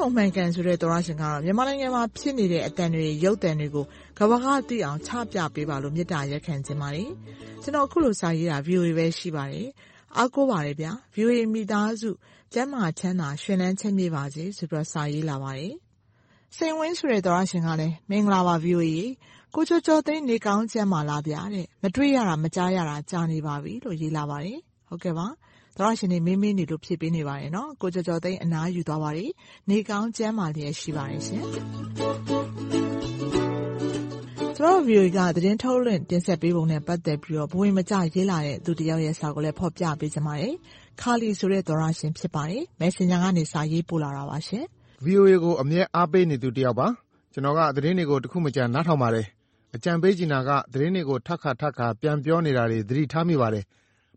ပြည်စုံမှန်ကန်ဆိုတဲ့သောရရှင်ကတော့မြန်မာနိုင်ငံမှာဖြစ်နေတဲ့အတန်တွေရုပ်တံတွေကိုကဘာကသိအောင်ချပြပေးပါလို့မေတ္တာရက်ခံခြင်းပါတယ်။ကျွန်တော်အခုလိုစာရေးတာ VOA ပဲရှိပါတယ်။အားကိုးပါတယ်ဗျာ။ VOA မိသားစုကျမ်းမာချမ်းသာရှင်လန်းချမ်းမြေ့ပါစေဆိုပြီးစာရေးလာပါတယ်။စိန်ဝင်းဆိုတဲ့သောရရှင်ကလည်းမင်္ဂလာပါ VOA ကိုချိုချိုသိန်းနေကောင်းချမ်းမာလားဗျာတဲ့မတွေ့ရတာမကြားရတာကြာနေပါပြီလို့ရေးလာပါတယ်။ဟုတ်ကဲ့ပါ။ သောရရှင်တွေမေးမေးနေလို့ဖြည့်ပေးနေပါတယ်နော်ကိုကျော်ကျော်သိန်းအနားယူသွားပါတယ်နေကောင်းကျမ်းမာလျက်ရှိပါတယ်ရှင်ကျွန်တော် view ကသတင်းထုတ်လွှင့်တင်ဆက်ပေးပုံနဲ့ပတ်သက်ပြီးတော့ဘဝင်မကြရေးလာတဲ့သူတယောက်ရဲ့စာကိုလည်းဖော်ပြပေးချင်ပါတယ်ခါလီဆိုတဲ့သောရရှင်ဖြစ်ပါတယ် Messenger ကနေစာရေးပို့လာတာပါရှင် VOA ကိုအမြဲအားပေးနေသူတယောက်ပါကျွန်တော်ကသတင်းတွေကိုတခုမကြံနားထောင်ပါတယ်အကြံပေးချင်တာကသတင်းတွေကိုထပ်ခါထပ်ခါပြန်ပြောနေတာတွေသတိထားမိပါတယ်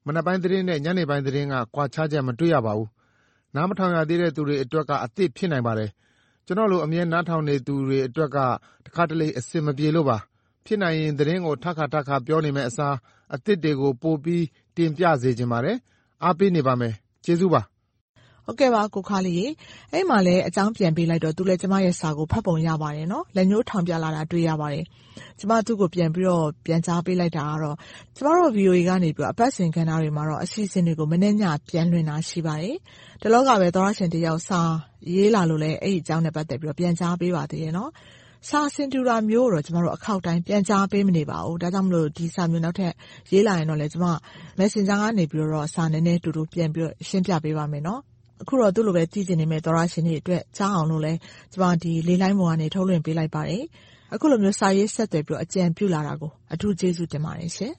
မနက်ပိုင်းသတင်းနဲ့ ညနေပိုင်းသတင်းက ကွာခြားချက် မတွေ့ရပါဘူး။နားမထောင်ရသေးတဲ့သူတွေအတွက်က အသစ်ဖြစ်နိုင်ပါတယ်။ကျနော့်လို အမြဲနားထောင်နေသူတွေအတွက်က တခါတလေ အဆင်မပြေလို့ပါ။ဖြစ်နိုင်ရင် သတင်းကို ထပ်ခါထပ်ခါ ပြောနေမယ့်အစား အသစ်တွေကို ပိုပြီး တင်ပြစေချင်ပါတယ်။အားပေးနေပါမယ်။ကျေးဇူးပါ ဟုတ်ကဲ့ပါ ကိုခါလေးရေအဲ့မှာလည်းအကြောင်းပြန်ပေးလိုက်တော့ သူလည်း ကျမရဲ့စာကို ဖတ်ပုံရပါတယ်နော် လက်ညှိုးထောင်ပြလာတာ တွေ့ရပါတယ် ကျမ သူ့ကို ပြန်ပြီးတော့ ပြန်ကြားပေးလိုက်တာကတော့ ကျမတို့ VOA ကနေပြီးတော့ အပတ်စဉ်ခန်းသားတွေမှာတော့ အစီအစဉ်တွေကို မနေ့ညပြန်လွှင့်တာ ရှိပါတယ် တလောကပဲ သောရရှင်တယောက် စာရေးလာလို့လည်း အဲ့ဒီအကြောင်းနဲ့ ပတ်သက်ပြီးတော့ ပြန်ကြားပေးပါသေးတယ်နော် စာစင်တူတာမျိုးတော့ ကျမတို့ အခောက်တိုင်း ပြန်ကြားပေးမနေပါဘူး ဒါကြောင့်မလို့ ဒီစာမျိုး နောက်ထပ်ရေးလာရင်တော့လေကျမ Messenger ကနေပြီးတော့ စာနည်းနည်း တူတူပြန်ပြီးတော့ ရှင်းပြပေးပါမယ်နော် အခုတော့ သူ့လိုပဲကြည့်ချင်နေမယ့် သောတရှင်တွေအတွက် ကြားအောင်လို့လည်း ကျမလေလှိုင်းပေါ်ကနေ ထုတ်လွှင့်ပေးလိုက်ပါတယ်။အခုလိုမျိုး စာရေးဆက်သွယ်ပြီး အကြံပြုလာတာကို အထူးကျေးဇူးတင်ပါတယ်ရှင်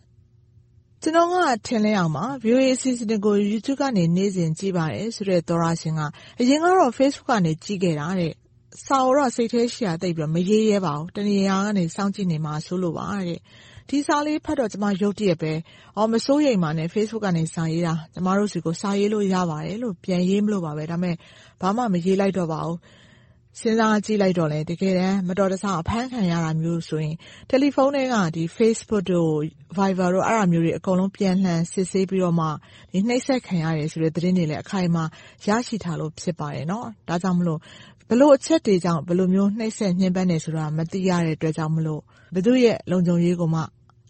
။ကျနော်က ထင်လင်းအောင်ပါ။ VOA အစီအစဉ်ကို YouTube ကနေ နေ့စဉ်ကြည့်ပါတယ်ဆိုတဲ့ သောတရှင်က အရင်ကတော့ Facebook ကနေ ကြည့်ခဲ့တာတဲ့။စာကိုတော့ စိတ်ထဲရှိတာ သိပ်မရေးရဲပါဘူး။တနေရာကနေ စောင့်ကြည့်နေမှာစိုးလို့ပါတဲ့ ဒီစာလေးဖတ်တော့ ကျမ ရုတ်တရက်ပဲ အော် မစိုးရိမ်ပါနဲ့ Facebook ကနေ စာရေးတာ ကျမတို့စီကို စာရေးလို့ရပါတယ်လို့ ပြန်ရေးမလို့ပါပဲ ဒါပေမဲ့ ဘာမှ မရေးလိုက်တော့ပါဘူး စဉ်းစားကြည့်လိုက်တော့လေတကယ်တမ်း မတော်တဆ အဖမ်းခံရတာမျိုးဆိုရင် တယ်လီဖုန်းထဲကဒီ Facebook တို့ Viber တို့ အဲ့ဒါမျိုးတွေ အကုန်လုံး ပြန်လှန်စစ်ဆေးပြီးတော့မှဒီနှိပ်စက်ခံရတယ်ဆိုတဲ့ သတင်းတွေလည်း အခိုင်အမာ ရရှိထားလို့ ဖြစ်ပါတယ်နော်ဒါကြောင့်မလို့ဘလို့အချက်တွေကြောင့်ဘလို့မျိုး နှိပ်စက်ညှဉ်းပန်းနေဆိုတာ မသိရတဲ့အတွက်ကြောင့်မလို့ဘသူရဲ့ လုံခြုံရေးကိုမှ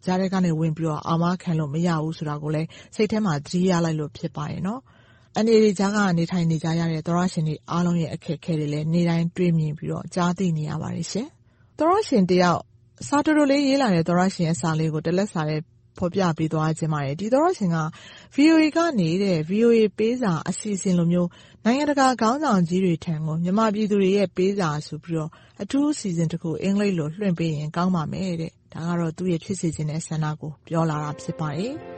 ကြားထဲကနေဝင်ပြီးတော့ အာမခံလို့ မရဘူးဆိုတာကိုလည်း စိတ်ထဲမှာ သတိရလိုက်လို့ ဖြစ်ပါတယ်နော်။အနေတွေကြားက နေထိုင်နေကြရတဲ့ သောရရှင်တွေအားလုံးရဲ့ အခက်အခဲတွေလည်း နေ့တိုင်းတွေ့မြင်ပြီးတော့ ကြားသိနေရပါတယ်ရှင်။သောရရှင်တယောက် စာတူတူလေး ရေးလာတဲ့ သောရရှင်ရဲ့စာလေးကို တလက်စာနဲ့ ဖော်ပြပေးသွားခြင်းပါတယ်ဒီသောရရှင်က VOA ကနေတဲ့ VOA ပေးစာအစီအစဉ်လိုမျိုးနိုင်ငံတကာခေါင်းဆောင်ကြီးတွေထံကိုမြန်မာပြည်သူတွေရဲ့ပေးစာဆိုပြီးတော့အထူးအစီအစဉ်တစ်ခုအင်္ဂလိပ်လိုလွှင့်ပေးရင်ကောင်းပါမယ်တဲ့ဒါကတော့သူ့ရဲ့ဖြစ်စေခြင်းတဲ့ဆန္ဒကိုပြောလာတာဖြစ်ပါတယ်။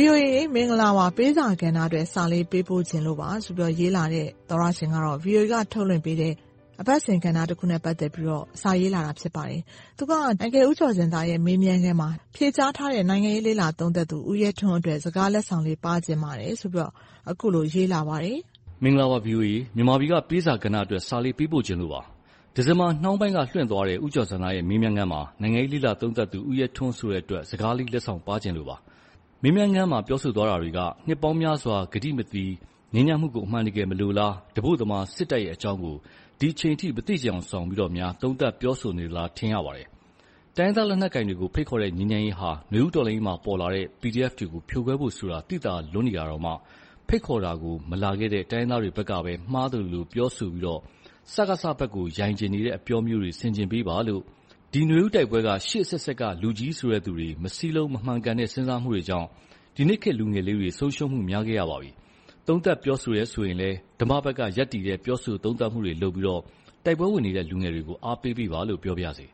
VOA မင်္ဂလာပါပေးစာကဏ္ဍအတွက်စာလေးပေးပို့ခြင်းလို့ပါဆိုပြီးရေးလာတဲ့သောရရှင်ကတော့ VOA ကထုတ်လွှင့်ပေးတဲ့အပတ်စဉ်ကဏ္ဍတစ်ခုနဲ့ပတ်သက်ပြီးတော့စာရေးလာတာဖြစ်ပါတယ်။သူကနိုင်ငံဦးကျော်စင်သားရဲ့မေးမြန်းခန်းမှာဖြေကြားထားတဲ့နိုင်ငံရေးလေးလာသုံးသက်သူဦးရဲထွန်းအတွက်စကားလက်ဆောင်လေးပါခြင်းပါတယ်ဆိုပြီးတော့အခုလိုရေးလာပါတယ်။မင်္ဂလာပါ VOA မြန်မာပြည်ကပေးစာကဏ္ဍအတွက်စာလေးပေးပို့ခြင်းလို့ပါ။ဒီဇင်ဘာနှောင်းပိုင်းကလွှင့်သွားတဲ့ဦးကျော်စင်သားရဲ့မေးမြန်းခန်းမှာနိုင်ငံရေးလေးလာသုံးသက်သူဦးရဲထွန်းဆိုတဲ့အတွက်စကားလေးလက်ဆောင်ပါခြင်းလို့ပါ။ မေးမြန်းခန်းမှာ ပြောဆိုသွားတာတွေက နှစ်ပေါင်းများစွာ ဂတိမတည် ငြိမ်းချမ်းမှုကို အမှန်တကယ် မလိုလားတပုတ်သမား စစ်တပ်ရဲ့အကြောင်းကို ဒီအချိန်အထိ မသိချင်ယောင်ဆောင်ပြီးတော့များ သုံးသပ်ပြောဆိုနေသလား ထင်ရပါတယ်။တိုင်းရင်းသား လက်နက်ကိုင်တွေကို ဖိတ်ခေါ်တဲ့ ငြိမ်းချမ်းရေးဟာ နွေဦးတော်လှန်ရေးမှာ ပေါ်လာတဲ့ PDF တွေကို ဖြိုခွဲဖို့ဆိုတာ သိသာလွန်နေတာတောင်မှ ဖိတ်ခေါ်တာကို မလာခဲ့တဲ့ တိုင်းရင်းသားတွေဘက်ကပဲ မှားသလိုပြောဆိုပြီးတော့ စကစဘက်ကိုယိုင်ချင်နေတဲ့ အပြောမျိုးတွေ ဆင်ခြင်ပေးပါလို့ ဒီနွေဦးတိုက်ပွဲက ရှေ့အဆက်ဆက်က လူကြီးဆိုတဲ့သူတွေ မစည်းလုံး မမှန်ကန်တဲ့ စဉ်းစားမှုတွေကြောင့် ဒီနေ့ခေတ် လူငယ်လေးတွေ ဆုံးရှုံးမှု များခဲ့ရပါပြီ။သုံးသပ်ပြောဆိုတယ်ဆိုရင်လည်း ဓမ္မဘက်က ရပ်တည်တဲ့ ပြောဆိုသုံးသပ်မှုတွေလုပ်ပြီးတော့ တိုက်ပွဲဝင်နေတဲ့ လူငယ်တွေကို အားပေးပေးပါလို့ ပြောပါရစေ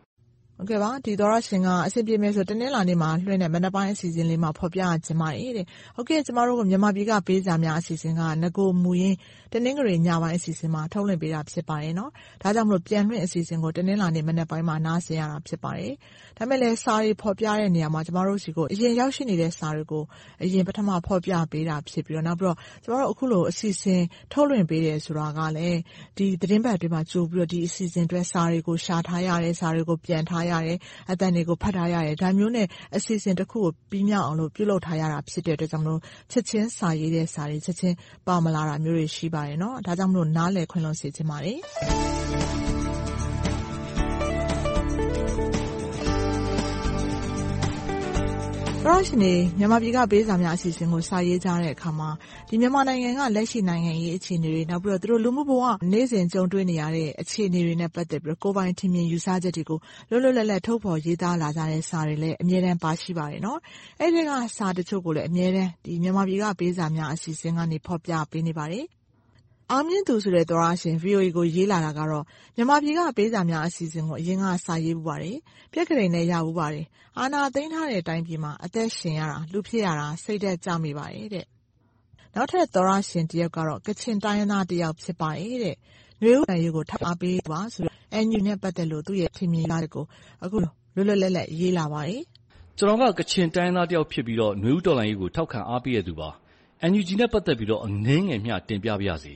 ဟုတ်ကဲ့ပါဒီသောရရှင်ကအဆင်ပြေမယ်ဆိုတနင်္လာနေ့မှာလွှင့်တဲ့မနက်ပိုင်းအစီအစဉ်လေးမှာဖော်ပြခြင်းပါတယ်တဲ့ဟုတ်ကဲ့ကျမတို့ကမြန်မာပြည်ကပေးစာများအစီအစဉ်ကငကိုမူရင်းတနင်္ဂနွေညပိုင်းအစီအစဉ်မှာထုတ်လွှင့်ပေးတာဖြစ်ပါတယ်နော်ဒါကြောင့်မလို့ပြန်လွှင့်အစီအစဉ်ကိုတနင်္လာနေ့မနက်ပိုင်းမှာနားဆင်ရတာဖြစ်ပါတယ်ဒါမဲ့လည်းစာရီဖော်ပြတဲ့နေရာမှာကျမတို့စီကိုအရင်ရောက်ရှိနေတဲ့စာတွေကိုအရင်ပထမဖော်ပြပေးတာဖြစ်ပြီးတော့နောက်ပြီးတော့ကျမတို့အခုလိုအစီအစဉ်ထုတ်လွှင့်ပေးတယ်ဆိုတာကလည်းဒီသတင်းပတ်အတွင်းမှာကြိုပြီးတော့ဒီအစီအစဉ်အတွက်စာတွေကိုရှာထားရတယ်စာတွေကိုပြန်ထားရတယ်အတန်တွေကို ဖတ်ထားရတယ် ဒါမျိုးနဲ့ အစီအစဉ်တစ်ခုကို ပြီးမြောက်အောင်လို့ ပြုလုပ်ထားရတာ ဖြစ်တဲ့အတွက်ကြောင့်မလို့ ချက်ချင်းစာရေးတဲ့စာတွေ ချက်ချင်းပါမလာတာမျိုးတွေ ရှိပါတယ်နော်ဒါကြောင့်မလို့ နားလည်ခွင့် လွန်စေချင်ပါတယ် ပရောရှင်တွေမြန်မာပြည်ကပေးစာများအစီအစဉ်ကိုစာရေးကြတဲ့အခါမှာဒီမြန်မာနိုင်ငံကလက်ရှိနိုင်ငံရေးအခြေအနေတွေနောက်ပြီးတော့သူတို့လူမှုဘဝနေ့စဉ်ကြုံတွေ့နေရတဲ့အခြေအနေတွေနဲ့ပတ်သက်ပြီးကိုပိုင်ထင်မြင်ယူဆချက်တွေကိုလွတ်လွတ်လပ်လပ်ထုတ်ဖော်ရေးသားလာကြတဲ့စာတွေလည်းအမြဲတမ်းပါရှိပါတယ်နော်။အဲ့ဒီကစာတချို့ကိုလည်းအမြဲတမ်းဒီမြန်မာပြည်ကပေးစာများအစီအစဉ်ကနေဖော်ပြပေးနေပါတယ် အောင်မြင့်သူဆိုတဲ့ သောတရှင် VOA ကို ရေးလာတာကတော့ မြန်မာပြည်က ပေးစာများအစီအစဉ်ကို အရင်က စာရေးဖူးပါတယ်။ပြက္ခဒိန်လည်း ရဖူးပါတယ်။အာဏာသိမ်းထားတဲ့အတိုင်းပြည်မှာ အသက်ရှင်ရတာ၊လူဖြစ်ရတာ စိတ်ဓာတ်ကျမိပါတယ်တဲ့။နောက်ထပ် သောတရှင်တယောက်ကတော့ ကချင်တိုင်းရင်းသားတယောက် ဖြစ်ပါတယ်တဲ့။နွေဦးတော်လှန်ရေးကို ထောက်ခံအားပေးပါဆိုပြီး NUG နဲ့ ပတ်သက်လို့ သူ့ရဲ့ ထင်မြင်ယူဆချက်ကို အခုလို လွတ်လွတ်လပ်လပ် ရေးလာပါတယ်။“ကျနော်က ကချင်တိုင်းရင်းသားတယောက်ဖြစ်ပြီးနွေဦးတော်လှန်ရေးကို ထောက်ခံအားပေးတဲ့သူပါ။ NUG နဲ့ ပတ်သက်ပြီးအနည်းငယ်မျှ တင်ပြပါရစေ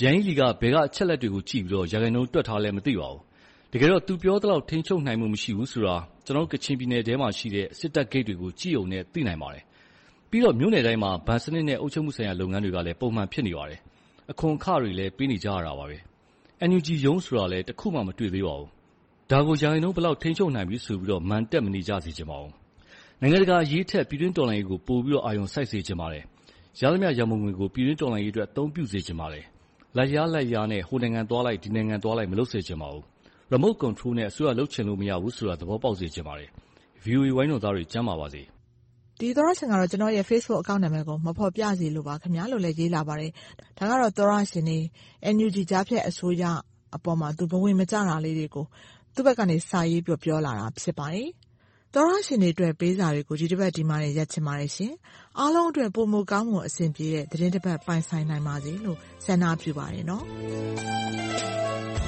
ယန်ဟီးလီက ဘယ်ကအချက်အလက်တွေကိုကြည့်ပြီး ရာခိုင်နှုန်းတွက်ထားလဲမသိပါဘူး။တကယ်တော့ သူပြောသလောက် ထိန်းချုပ်နိုင်မှုမရှိဘူးဆိုတာ ကျနော်တို့ ကချင်ပြည်နယ်ထဲမှာရှိတဲ့ စစ်တပ်ဂိတ်တွေကို ကြည့်ရုံနဲ့ သိနိုင်ပါတယ်။ပြီးတော့ မြို့နယ်တိုင်းမှာ ဘဏ်စနစ်နဲ့ အုပ်ချုပ်မှုဆိုင်ရာလုပ်ငန်းတွေကလည်း ပုံမှန်ဖြစ်နေပါတယ်။အခွန်အခတွေလည်း ပေးနေကြရတာပါပဲ။ NUG ရုံးဆိုတာလည်း တခုမှ မတွေ့သေးပါဘူး။ဒါကို ရာခိုင်နှုန်းဘယ်လောက် ထိန်းချုပ်နိုင်ပြီဆိုပြီး မာန်တက်မနေကြစေချင်ပါဘူး။နိုင်ငံတကာအရေးထက် ပြည်တွင်းတော်လှန်ရေးကို ပိုပြီး အာရုံစိုက်စေချင်ပါတယ်။ရသမျှရန်ပုံငွေကို ပြည်တွင်းတော်လှန်ရေးအတွက် အသုံးပြုစေချင်ပါတယ် လာဘ်ရလာဘ်ရနဲ့ ဟိုနိုင်ငံသွားလိုက် ဒီနိုင်ငံသွားလိုက် မလုပ်စေချင်ပါဘူး။ Remote Control နဲ့ အစိုးရလုပ်ချင်လို့ မရဘူးဆိုတာ သဘောပေါက်စေချင်ပါတယ်။ VOA ဝိုင်းတော်သားတွေ ကျန်းမာပါစေ။ဒီသောတရှင်ကတော့ ကျနော့်ရဲ့ Facebook Account နာမည်ကို မဖော်ပြစေလိုပါခင်ဗျာလို့လည်းရေးလာပါတယ်။ဒါကတော့ သောတရှင်တွေ NUG ကြားဖြတ်အစိုးရအပေါ်မှာ သူ ဘဝင်မကျတာလေးတွေကို သူ့ဘက်ကနေ စာရေးပြောလာတာ ဖြစ်ပါတယ်သော တရှင်တွေအတွက်ပေးစာတွေကိုဒီတပတ်ဒီမှာတင်ရပ်ချင်ပါတယ်ရှင်။အားလုံးအတွက်ပိုမိုကောင်းမွန်အဆင်ပြေတဲ့သီတင်းတပတ်ပိုင်ဆိုင်နိုင်ပါစေလို့ဆန္ဒပြုပါတယ်နော်။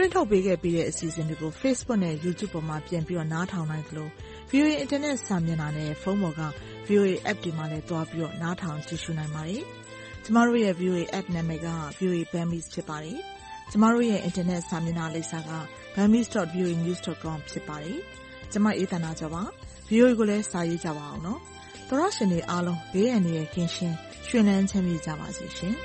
လွှင့်ထုတ်ပေးခဲ့ပြီးတဲ့ အစီအစဉ်တွေကို Facebook နဲ့ YouTube ပေါ်မှာ ပြန်ပြီးနားထောင်နိုင်သလို VOA အင်တာနက်စာမျက်နှာနဲ့ ဖုန်းပေါ်က VOA App တွေမှာလည်း သွားပြီးနားထောင်ကြည့်ရှုနိုင်ပါတယ်။ကျမတို့ရဲ့ VOA App နာမည်က VOA Burmese ဖြစ်ပါတယ်။ကျမတို့ရဲ့ အင်တာနက်စာမျက်နှာလိပ်စာက burmese.voanews.com ဖြစ်ပါတယ်။ကျမ အေးသန္တာကျော်ပါ။ VOA ကိုလည်း စာရေးကြပါအောင်နော်။သောတရှင်တွေအားလုံး ဘေးအန္တရာယ်ကင်းရှင်း၊ရွှင်လန်းချမ်းမြေ့ကြပါစေရှင်။